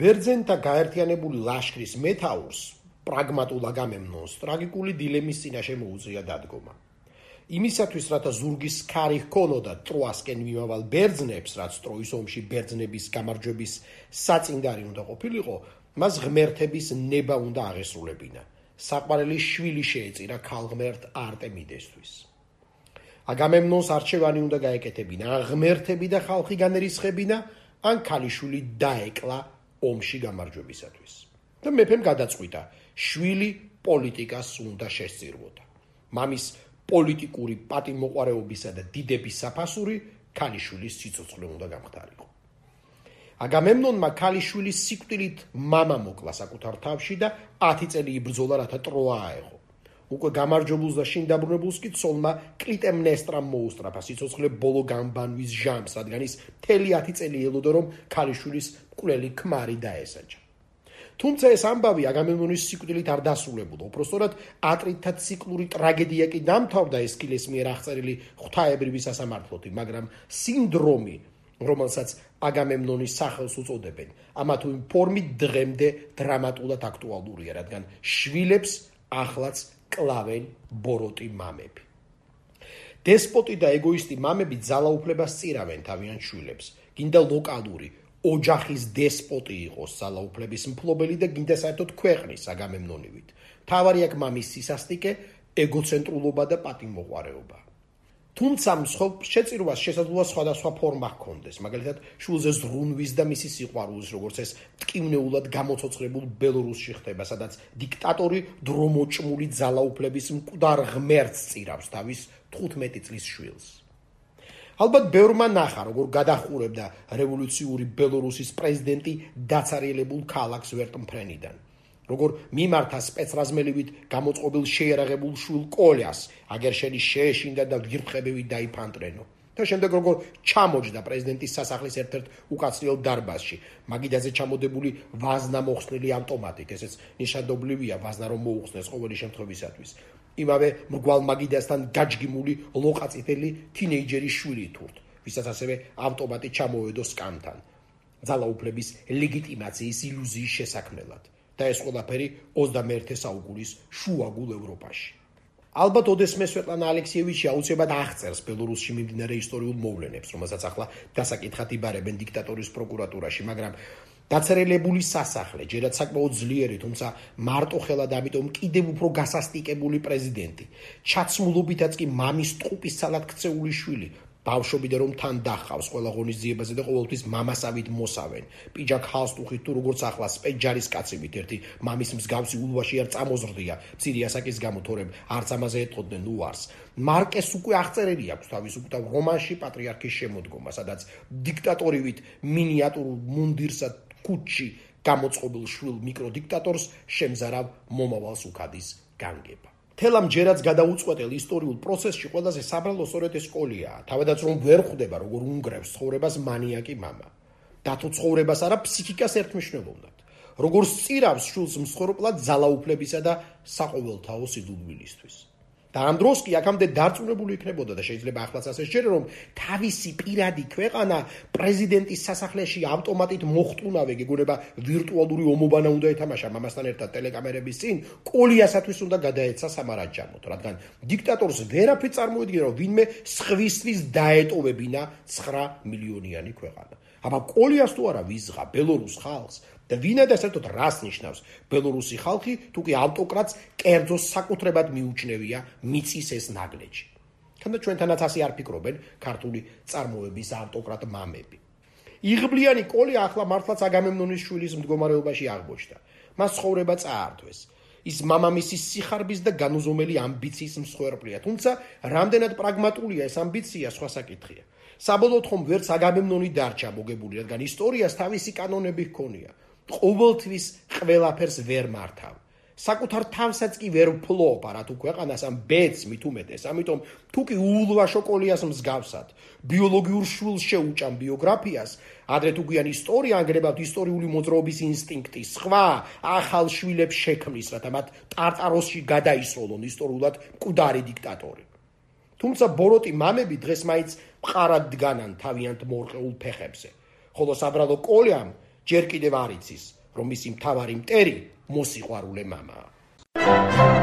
ბერძენთა გაერთიანებული ლაშქრის მეტაურს პრაგმატულ აგამემნონს ტრაგიკული დილემის წინაშე მოუწია დადგომა. იმისათვის, რათა ზურგის ქარი ჰქონოდა ტროასკენ მიმავალ ბერძნებს, რაც ტროის ომში ბერძნების გამარჯვების საწინდარი უნდა ყოფილიყო, მას ღმერთების ნება უნდა აღესრულებინა. საყვარელი შვილი შეეწირა ქალღმერთ არტემიდესთვის. აგამემნონს არჩევანი უნდა გაეკეთებინა, ან ღმერთები და ხალხი განერისხებინა, ან ქალიშვილი დაეკლა ომში გამარჯვებისათვის. და მეფემ გადაწყვიტა, შვილი პოლიტიკას უნდა შესწირვოდა. მამის პოლიტიკური პატიმოყარეობისა და დიდების საფასური ქალიშვილის სიცოცხლე უნდა გამختارიყო. აგამემნონმა ქალიშვილის სიკვდილით მამა მოკლა საკუთარ თავში და 10 წელი იბრძოლა, რათა ტროა აეღო. უკვე გამარჯვებულს და შინ დაბრუნებულს კი ცოლმა კლიტემნესტრამ მოუსწრაფა სიცოცხლე ბოლო გამბანვის ჟამს, რადგან ის მთელი 10 წელი ელოდა, რომ ქალიშვილის მკვლელი ქმარი დაესაჯა. თუმცა ეს ამბავი აგამემონის სიკვდილით არ დასრულებულა. უпроსტორად ატრიტთა ციკლური ტრაგედია კი დამთავრდა ესქილეს მიერ აღწერილი ღვთაებრივი სასამართლოთი, მაგრამ სინდრომი, რომელსაც აგამემნონის სახელს უწოდებენ, ამა თუ იმ ფორმით დღემდე დრამატულად აქტუალურია, რადგან შვილებს ახლაც კლავენ ბოროტი მამები. დესპოტი და ეგოისტი მამები ძალაუფლებას წირავენ თავიანთ შვილებს. გინდა ლოკალური ოჯახის დესპოტი იყოს ძალაუფლების მფლობელი და გინდა საერთოდ ქვეყნის აგამემნონივით. თავარი აქ მამის სისასტიკე, ეგოცენტრულობა და პატიმოყარეობა. თუმცა მსხვილ შეწირვას შესაძლოა სხვადასხვა ფორმა ჰქონდეს, მაგალითად, შულზე ზრუნვის და მისი სიყვარულის, როგორც ეს ტკივნეულად გამოცოცხლებულ ბელორუსში ხდება, სადაც დიქტატორი დრომოჭმული ძალაუფლების მკვდარ ღმერთს წირავს თავის 15 წლის შვილს. ალბათ ბევრმა ნახა, როგორ გადახურებდა რევოლუციური ბელორუსის პრეზიდენტი დაცარიელებულ ქალაქს ვერტმფრენიდან. როგორ მიმართა სპეცრაზმელივით გამოწყობილ შეერაღებულ შულ კოლიას, აგერ შენი შეეშინდა და ვირთხებივით დაიფანტრენო. და შემდეგ როგორ ჩამოჯდა პრეზიდენტის სასახლის ერთ-ერთ უკაცრიელ დარბაზში, მაგიდაზე ჩამოდებული ვაზნა მოხსნილი ავტომატით, ესეც ნიშანდობლივია ვაზნა რომ მოუხსნეს ყოველი შემთხვევისათვის. იმავე მრგვალ მაგიდასთან გაჯგიმული ლოყაწითელი თინეიჯერის შვილი თურთ, ვისაც ასევე ავტომატი ჩამოედო სკამთან. ძალაუფლების ლეგიტიმაციის ილუზიის შესაქმნელად. და ეს ყველაფერი 21 საუკუნის შუაგულ ევროპაში. ალბათ ოდესმე სვეტლანა ალექსიევიჩი აუცილებლად აღწერს ბელორუსში მიმდინარე ისტორიულ მოვლენებს, რომელსაც ახლა დასაკითხად იბარებენ დიქტატორის პროკურატურაში, მაგრამ დაწერილებული სასახლე, ჯერაც საკმაოდ ძლიერი, თუმცა მარტო ხელად ამიტომ კიდევ უფრო გასასტიკებული პრეზიდენტი, ჩაცმულობითაც კი მამის ტყუპის სალად ქცეული შვილი, ბავშვობიდან რომ თან დახავს ყველა ღონისძიებაზე და ყოველთვის მამასავით მოსავენ. პიჯაკ ჰალსტუხით თუ როგორც ახლა სპეჯარის კაცებით ერთი მამის მსგავსი ულვაში არ წამოზრდია. ცირიასაკის გამო თორემ არც ამაზე ეთყოდნენ უარს. მარკეს უკვე აღწერილი აქვს თავის უკრავ რომანში პატრიარქის შემოდგომა, სადაც დიქტატორივით მინიატურულ მუნდირსა კუჩი გამოწყობილ შვილ მიკროდიქტატორს შემზარავ მომავალს უკადის განგება. თელამ ჯერაც გადაუწყვეტელ ისტორიულ პროცესში ყველაზე საბრალო სწორედ ეს სკოლია. თავადაც რომ ვერ ხვდება როგორ უნგრევს ცხოვრებას მანიაკი мама. დათო ცხოვრებას არა ფსიქიკას ერთმიშნელოვნად. როგორ სწირავს შულს მსხორპლად ძალაუფლებისა და საყოველთაო სიძულვილისთვის. და ამ დროს კი აქამდე დარწმუნებული იქნებოდა და შეიძლება ახლაც ასე შეერე რომ თავისი პირადი ქვეყანა პრეზიდენტის სასახლეში ავტომატით მოხტუნავე გეგონება ვირტუალური ომობანა უნდა ეთამაშა. მამასთან ერთად ტელეკამერების წინ კოლიასათვის უნდა გადაეცა სამარაჯამოთ რადგან დიქტატორს ვერაფერ წარმოედგინა რომ ვინმე სხვისთვის დაეტოვებინა 9 მილიონიანი ქვეყანა. აბა კოლიას თუ არა ვიზღა ბელორუს ხალხს და ვინა და საერთოდ რას ნიშნავს? ბელორუსი ხალხი თუ კი ავტოკრატს კერძო საკუთრებად მიუჩნევია მიწის ეს ნაგლეჯი. თუნდა ჩვენთანაც ასე არ ფიქრობენ ქართული წარმოების ავტოკრატ მამები. იღბლიანი კოლი ახლა მართლაც აგამემნონის შვილის მდგომარეობაში აღმოჩნდა. მას ცხოვრება წაართვეს. ის მამამისის სიხარბის და განუზომელი ამბიციის მსხვერპლია თუმცა რამდენად პრაგმატულია ეს ამბიცია სხვა საკითხია. საბოლოოდ ხომ ვერც აგამემნონი დარჩა მოგებული რადგან ისტორიას თავისი კანონები ჰქონია ყოველთვის ყველაფერს ვერ მართავ. საკუთარ თავსაც კი ვერ ვფლობ, არა თუ ქვეყანას ამ ბედს მით უმეტეს. ამიტომ თუ კი ულვა შოკოლიას მსგავსად ბიოლოგიურ შულს შეუჭამ ბიოგრაფიას, ადრე თუ გვიან ისტორია ანგრებავთ ისტორიული მოძრაობის ინსტინქტი, სხვა ახალ შვილებს შექმნის, რათა მათ ტარტაროსში გადაისროლონ ისტორიულად მკვდარი დიქტატორი. თუმცა ბოროტი მამები დღეს მაინც მყარად დგანან თავიანთ მორყეულ ფეხებზე. ხოლო საბრალო კოლიამ ჯერ კიდევ არ იცის, რომ მისი მთავარი მტერი მოსიყვარულე მამაა.